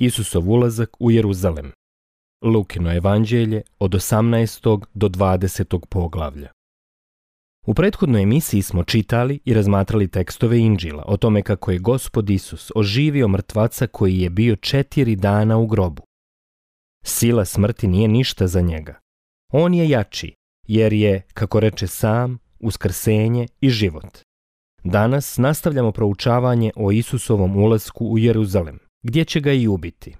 Isusov ulazak u Jeruzalem. Lukino evanđelje od 18. do 20. poglavlja. U prethodnoj emisiji smo čitali i razmatrali tekstove Inđila o tome kako je Gospod Isus oživio mrtvaca koji je bio četiri dana u grobu. Sila smrti nije ništa za njega. On je jači, jer je, kako reče sam, uskrsenje i život. Danas nastavljamo proučavanje o Isusovom ulasku u Jeruzalem gdje će ga i ubiti.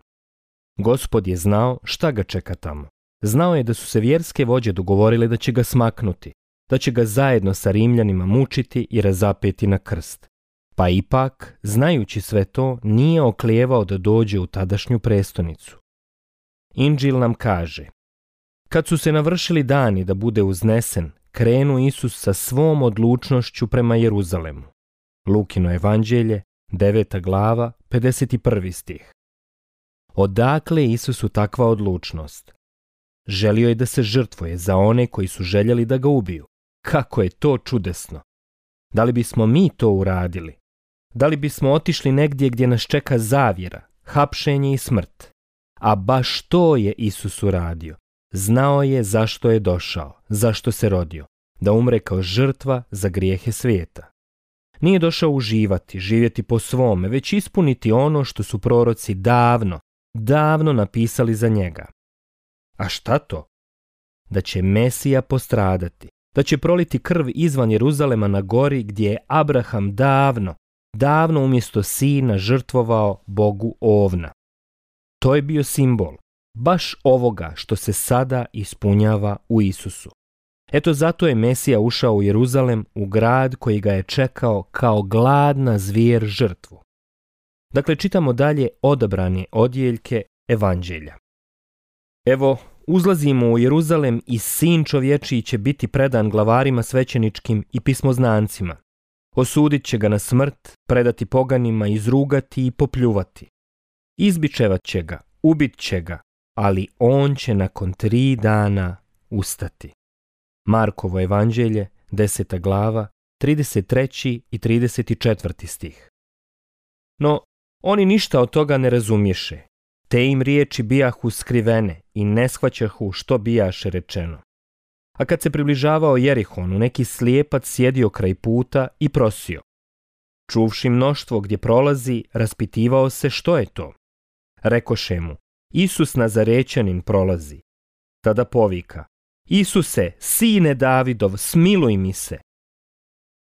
Gospod je znao šta ga čeka tamo. Znao je da su se vjerske vođe dogovorile da će ga smaknuti, da će ga zajedno sa Rimljanima mučiti i razapeti na krst. Pa ipak, znajući sve to, nije oklijevao da dođe u tadašnju prestonicu. Inđil nam kaže Kad su se navršili dani da bude uznesen, krenu Isus sa svom odlučnošću prema Jeruzalemu. Lukino evanđelje, 9. glava, 51. stih. Odakle Isusu takva odlučnost? Želio je da se žrtvuje za one koji su željeli da ga ubiju. Kako je to čudesno! Da li bismo mi to uradili? Da li bismo otišli negdje gdje nas čeka zavjera, hapšenje i smrt? A baš to je Isus uradio. Znao je zašto je došao, zašto se rodio, da umre kao žrtva za grijehe svijeta. Nije došao uživati, živjeti po svome, već ispuniti ono što su proroci davno, davno napisali za njega. A šta to? Da će Mesija postradati, da će proliti krv izvan Jeruzalema na gori gdje je Abraham davno, davno umjesto sina žrtvovao Bogu ovna. To je bio simbol, baš ovoga što se sada ispunjava u Isusu. Eto zato je Mesija ušao u Jeruzalem, u grad koji ga je čekao kao gladna zvijer žrtvu. Dakle, čitamo dalje odabrane odjeljke Evanđelja. Evo, uzlazimo u Jeruzalem i sin čovječiji će biti predan glavarima svećeničkim i pismoznancima. Osudit će ga na smrt, predati poganima, izrugati i popljuvati. Izbičevat će ga, ubit će ga, ali on će nakon tri dana ustati. Markovo evanđelje, 10. glava, 33. i 34. stih. No, oni ništa od toga ne razumješe. Te im riječi bijahu skrivene i ne shvaćahu što bijaše rečeno. A kad se približavao Jerihonu, neki slijepac sjedio kraj puta i prosio. Čuvši mnoštvo gdje prolazi, raspitivao se što je to. Rekoše mu, Isus Nazarećanin prolazi. Tada povika, Isuse, sine Davidov, smiluj mi se.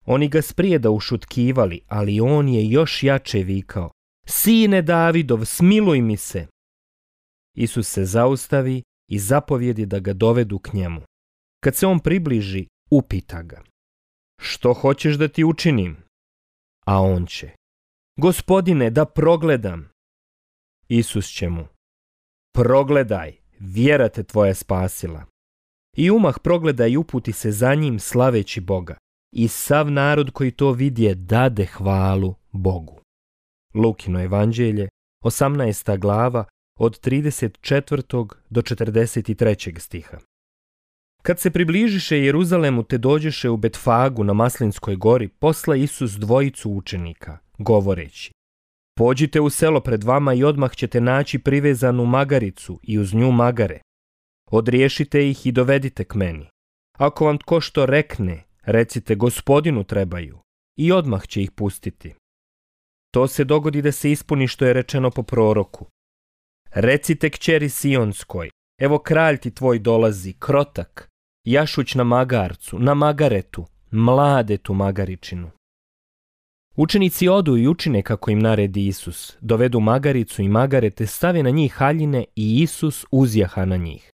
Oni ga da ušutkivali, ali on je još jače vikao. Sine Davidov, smiluj mi se. Isus se zaustavi i zapovjedi da ga dovedu k njemu. Kad se on približi, upita ga. Što hoćeš da ti učinim? A on će. Gospodine, da progledam. Isus će mu. Progledaj, vjera te tvoja spasila. I umah progleda i uputi se za njim slaveći Boga. I sav narod koji to vidje dade hvalu Bogu. Lukino evanđelje, 18. glava, od 34. do 43. stiha. Kad se približiše Jeruzalemu te dođeše u Betfagu na Maslinskoj gori, posla Isus dvojicu učenika, govoreći Pođite u selo pred vama i odmah ćete naći privezanu magaricu i uz nju magare odriješite ih i dovedite k meni. Ako vam tko što rekne, recite gospodinu trebaju i odmah će ih pustiti. To se dogodi da se ispuni što je rečeno po proroku. Recite kćeri Sionskoj, evo kralj ti tvoj dolazi, krotak, jašuć na magarcu, na magaretu, mlade tu magaričinu. Učenici odu i učine kako im naredi Isus, dovedu magaricu i magarete, stave na njih haljine i Isus uzjaha na njih.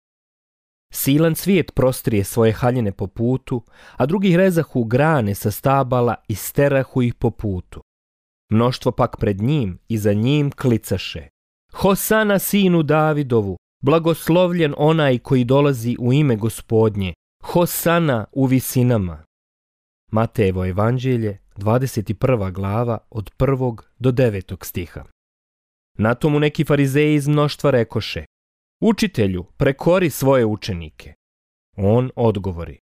Silan svijet prostrije svoje haljine po putu, a drugih rezahu grane sa stabala i sterahu ih po putu. Mnoštvo pak pred njim i za njim klicaše. Hosana sinu Davidovu, blagoslovljen onaj koji dolazi u ime gospodnje, Hosana u visinama. Matejevo evanđelje, 21. glava od 1. do 9. stiha. Na tomu neki farizeji iz mnoštva rekoše, Učitelju, prekori svoje učenike. On odgovori.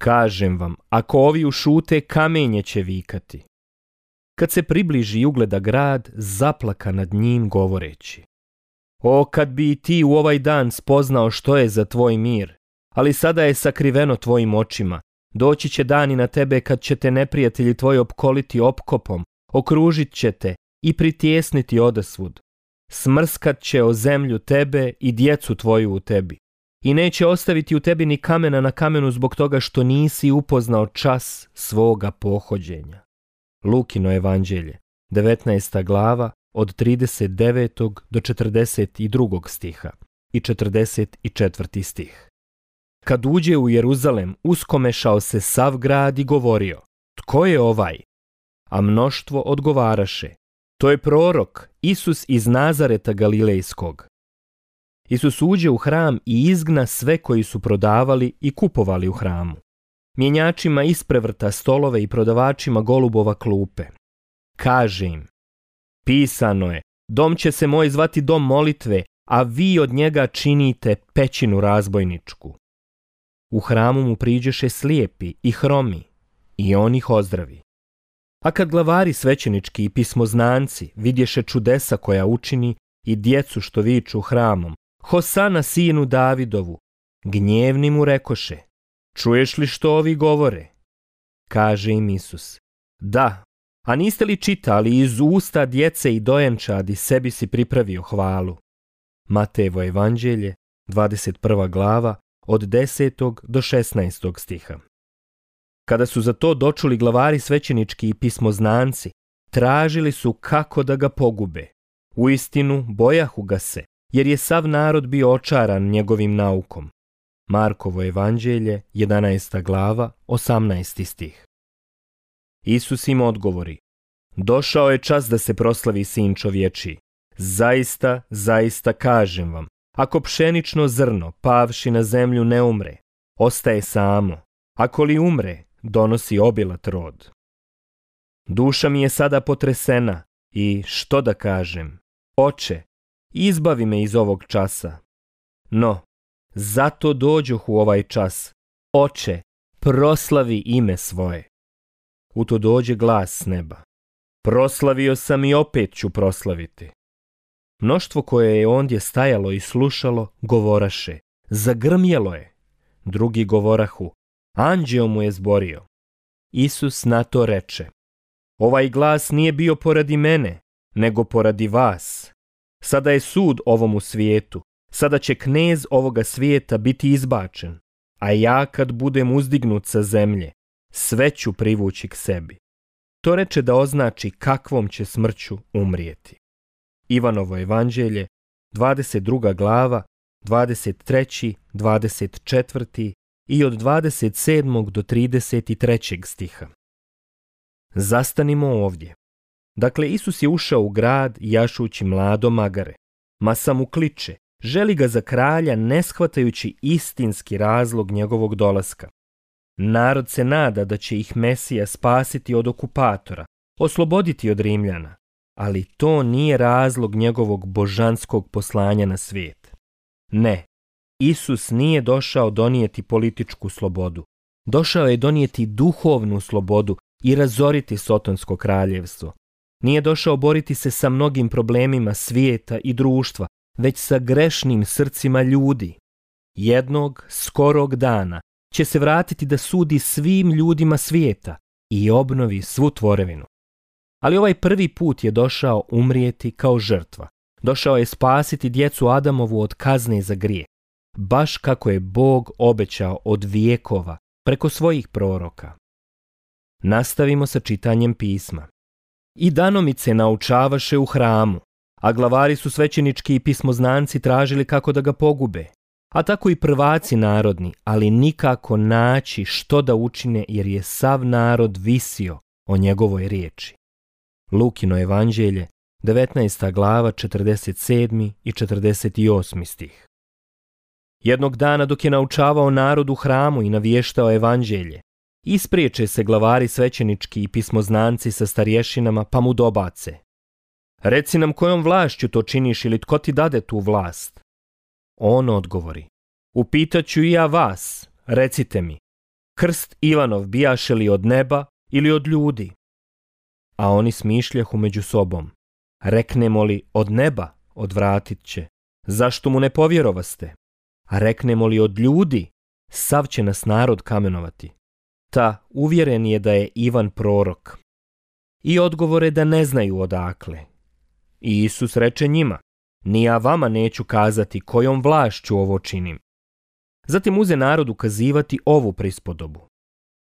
Kažem vam, ako ovi ušute, kamenje će vikati. Kad se približi i ugleda grad, zaplaka nad njim govoreći. O, kad bi i ti u ovaj dan spoznao što je za tvoj mir, ali sada je sakriveno tvojim očima. Doći će dani na tebe kad će te neprijatelji tvoji opkoliti opkopom, okružit će te i pritjesniti odasvud smrskat će o zemlju tebe i djecu tvoju u tebi. I neće ostaviti u tebi ni kamena na kamenu zbog toga što nisi upoznao čas svoga pohođenja. Lukino evanđelje, 19. glava, od 39. do 42. stiha i 44. stih. Kad uđe u Jeruzalem, uskomešao se sav grad i govorio, tko je ovaj? A mnoštvo odgovaraše, to je prorok, Isus iz Nazareta Galilejskog. Isus uđe u hram i izgna sve koji su prodavali i kupovali u hramu. Mjenjačima isprevrta stolove i prodavačima golubova klupe. Kaže im, pisano je, dom će se moj zvati dom molitve, a vi od njega činite pećinu razbojničku. U hramu mu priđeše slijepi i hromi i on ih ozdravi. A kad glavari svećenički i pismoznanci vidješe čudesa koja učini i djecu što viču hramom, Hosana sinu Davidovu, gnjevni mu rekoše, čuješ li što ovi govore? Kaže im Isus, da, a niste li čitali iz usta djece i dojenčadi sebi si pripravio hvalu? Matevo evanđelje, 21. glava, od 10. do 16. stiha. Kada su za to dočuli glavari svećenički i pismoznanci, tražili su kako da ga pogube. U istinu bojahu ga se, jer je sav narod bio očaran njegovim naukom. Markovo evanđelje, 11. glava, 18. stih. Isus im odgovori, došao je čas da se proslavi sin čovječi. Zaista, zaista kažem vam, ako pšenično zrno pavši na zemlju ne umre, ostaje samo. Ako li umre, donosi obilat rod. Duša mi je sada potresena i što da kažem, oče, izbavi me iz ovog časa. No, zato dođoh u ovaj čas, oče, proslavi ime svoje. U to dođe glas s neba. Proslavio sam i opet ću proslaviti. Mnoštvo koje je ondje stajalo i slušalo, govoraše. Zagrmjelo je. Drugi govorahu, Anđeo mu je zborio. Isus na to reče, ovaj glas nije bio poradi mene, nego poradi vas. Sada je sud u svijetu, sada će knez ovoga svijeta biti izbačen, a ja kad budem uzdignut sa zemlje, sve ću privući k sebi. To reče da označi kakvom će smrću umrijeti. Ivanovo evanđelje, 22. glava, 23., 24 i od 27. do 33. stiha. Zastanimo ovdje. Dakle, Isus je ušao u grad jašući mlado magare, ma mu kliče, želi ga za kralja ne shvatajući istinski razlog njegovog dolaska. Narod se nada da će ih Mesija spasiti od okupatora, osloboditi od Rimljana, ali to nije razlog njegovog božanskog poslanja na svijet. Ne, Isus nije došao donijeti političku slobodu. Došao je donijeti duhovnu slobodu i razoriti Sotonsko kraljevstvo. Nije došao boriti se sa mnogim problemima svijeta i društva, već sa grešnim srcima ljudi. Jednog, skorog dana, će se vratiti da sudi svim ljudima svijeta i obnovi svu tvorevinu. Ali ovaj prvi put je došao umrijeti kao žrtva. Došao je spasiti djecu Adamovu od kazne za grijeh baš kako je Bog obećao od vijekova preko svojih proroka. Nastavimo sa čitanjem pisma. I danomice naučavaše u hramu, a glavari su svećenički i pismoznanci tražili kako da ga pogube, a tako i prvaci narodni, ali nikako naći što da učine jer je sav narod visio o njegovoj riječi. Lukino evanđelje, 19. glava, 47. i 48. stih. Jednog dana dok je naučavao narod u hramu i navještao evanđelje, ispriječe se glavari svećenički i pismoznanci sa starješinama pa mu dobace. Reci nam kojom vlašću to činiš ili tko ti dade tu vlast? On odgovori. Upitaću i ja vas, recite mi, krst Ivanov bijaše li od neba ili od ljudi? A oni smišljahu među sobom. Reknemo li od neba, odvratit će. Zašto mu ne povjerovaste? reknemo li od ljudi, sav će nas narod kamenovati. Ta uvjeren je da je Ivan prorok. I odgovore da ne znaju odakle. I Isus reče njima, ni ja vama neću kazati kojom vlašću ovo činim. Zatim uze narod ukazivati ovu prispodobu.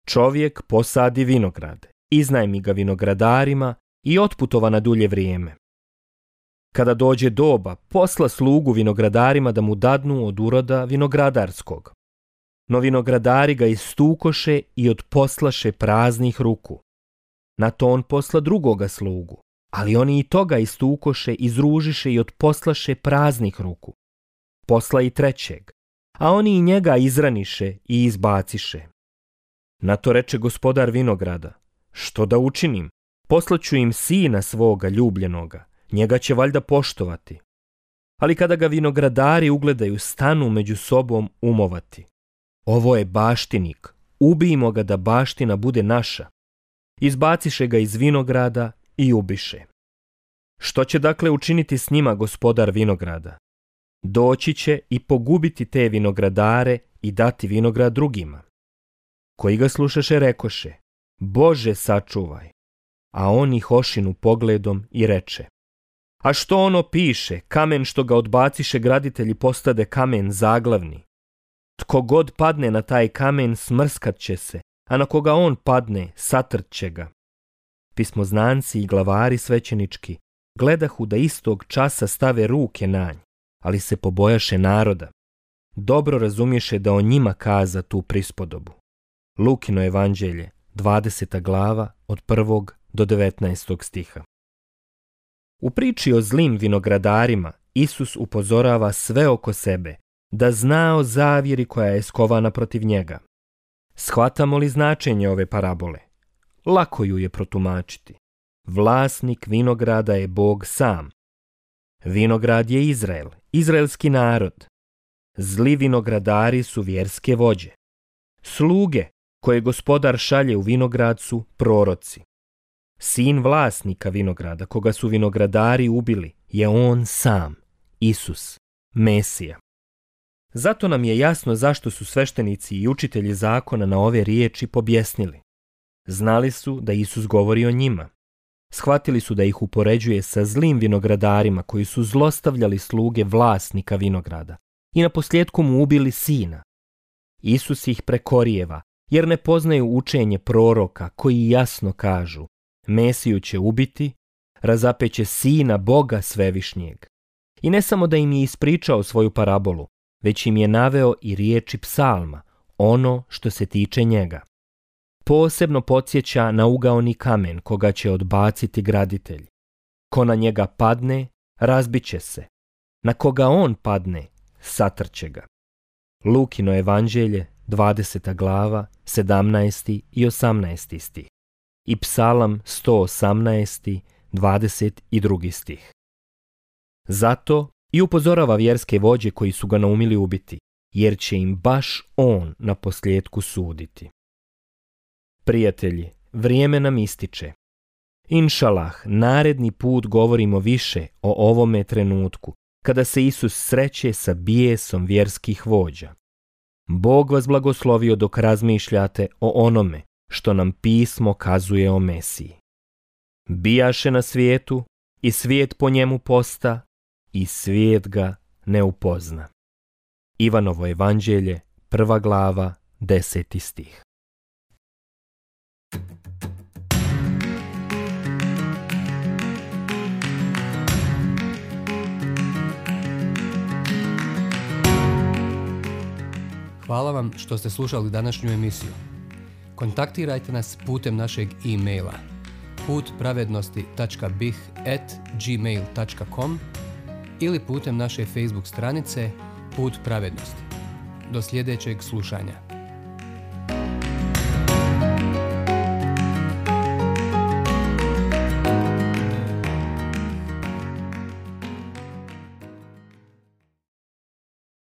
Čovjek posadi vinograd, iznajmi ga vinogradarima i otputova na dulje vrijeme kada dođe doba, posla slugu vinogradarima da mu dadnu od uroda vinogradarskog. No vinogradari ga istukoše i odposlaše praznih ruku. Na to on posla drugoga slugu, ali oni i toga istukoše, izružiše i odposlaše praznih ruku. Posla i trećeg, a oni i njega izraniše i izbaciše. Na to reče gospodar vinograda, što da učinim? Poslaću im sina svoga ljubljenoga, Njega će valjda poštovati. Ali kada ga vinogradari ugledaju, stanu među sobom umovati. Ovo je baštinik, ubijimo ga da baština bude naša. Izbaciše ga iz vinograda i ubiše. Što će dakle učiniti s njima gospodar vinograda? Doći će i pogubiti te vinogradare i dati vinograd drugima. Koji ga slušaše rekoše, Bože sačuvaj, a on ih ošinu pogledom i reče, a što ono piše, kamen što ga odbaciše graditelji postade kamen zaglavni. Tko god padne na taj kamen smrskat će se, a na koga on padne satrt će ga. Pismoznanci i glavari svećenički gledahu da istog časa stave ruke na nj, ali se pobojaše naroda. Dobro razumiješe da o njima kaza tu prispodobu. Lukino evanđelje, 20. glava od 1. do 19. stiha. U priči o zlim vinogradarima Isus upozorava sve oko sebe da zna o zavjeri koja je skovana protiv njega. Shvatamo li značenje ove parabole? Lako ju je protumačiti. Vlasnik vinograda je Bog sam. Vinograd je Izrael, izraelski narod. Zli vinogradari su vjerske vođe. Sluge koje gospodar šalje u vinograd su proroci sin vlasnika vinograda, koga su vinogradari ubili, je on sam, Isus, Mesija. Zato nam je jasno zašto su sveštenici i učitelji zakona na ove riječi pobjesnili. Znali su da Isus govori o njima. Shvatili su da ih upoređuje sa zlim vinogradarima koji su zlostavljali sluge vlasnika vinograda i na posljedku mu ubili sina. Isus ih prekorijeva jer ne poznaju učenje proroka koji jasno kažu Mesiju će ubiti, razapeće sina Boga svevišnjeg. I ne samo da im je ispričao svoju parabolu, već im je naveo i riječi psalma, ono što se tiče njega. Posebno podsjeća na ugaoni kamen koga će odbaciti graditelj. Ko na njega padne, razbiće se. Na koga on padne, satrće ga. Lukino evanđelje, 20. glava, 17. i 18. stih i psalam 118. 22. stih. Zato i upozorava vjerske vođe koji su ga naumili ubiti, jer će im baš on na posljedku suditi. Prijatelji, vrijeme nam ističe. Inšalah, naredni put govorimo više o ovome trenutku, kada se Isus sreće sa bijesom vjerskih vođa. Bog vas blagoslovio dok razmišljate o onome što nam pismo kazuje o Mesiji. Bijaše na svijetu i svijet po njemu posta i svijet ga ne upozna. Ivanovo evanđelje, prva glava, deseti stih. Hvala vam što ste slušali današnju emisiju. Kontaktirajte nas putem našeg e-maila putpravednosti.bih.gmail.com ili putem naše Facebook stranice Put pravednosti. Do sljedećeg slušanja.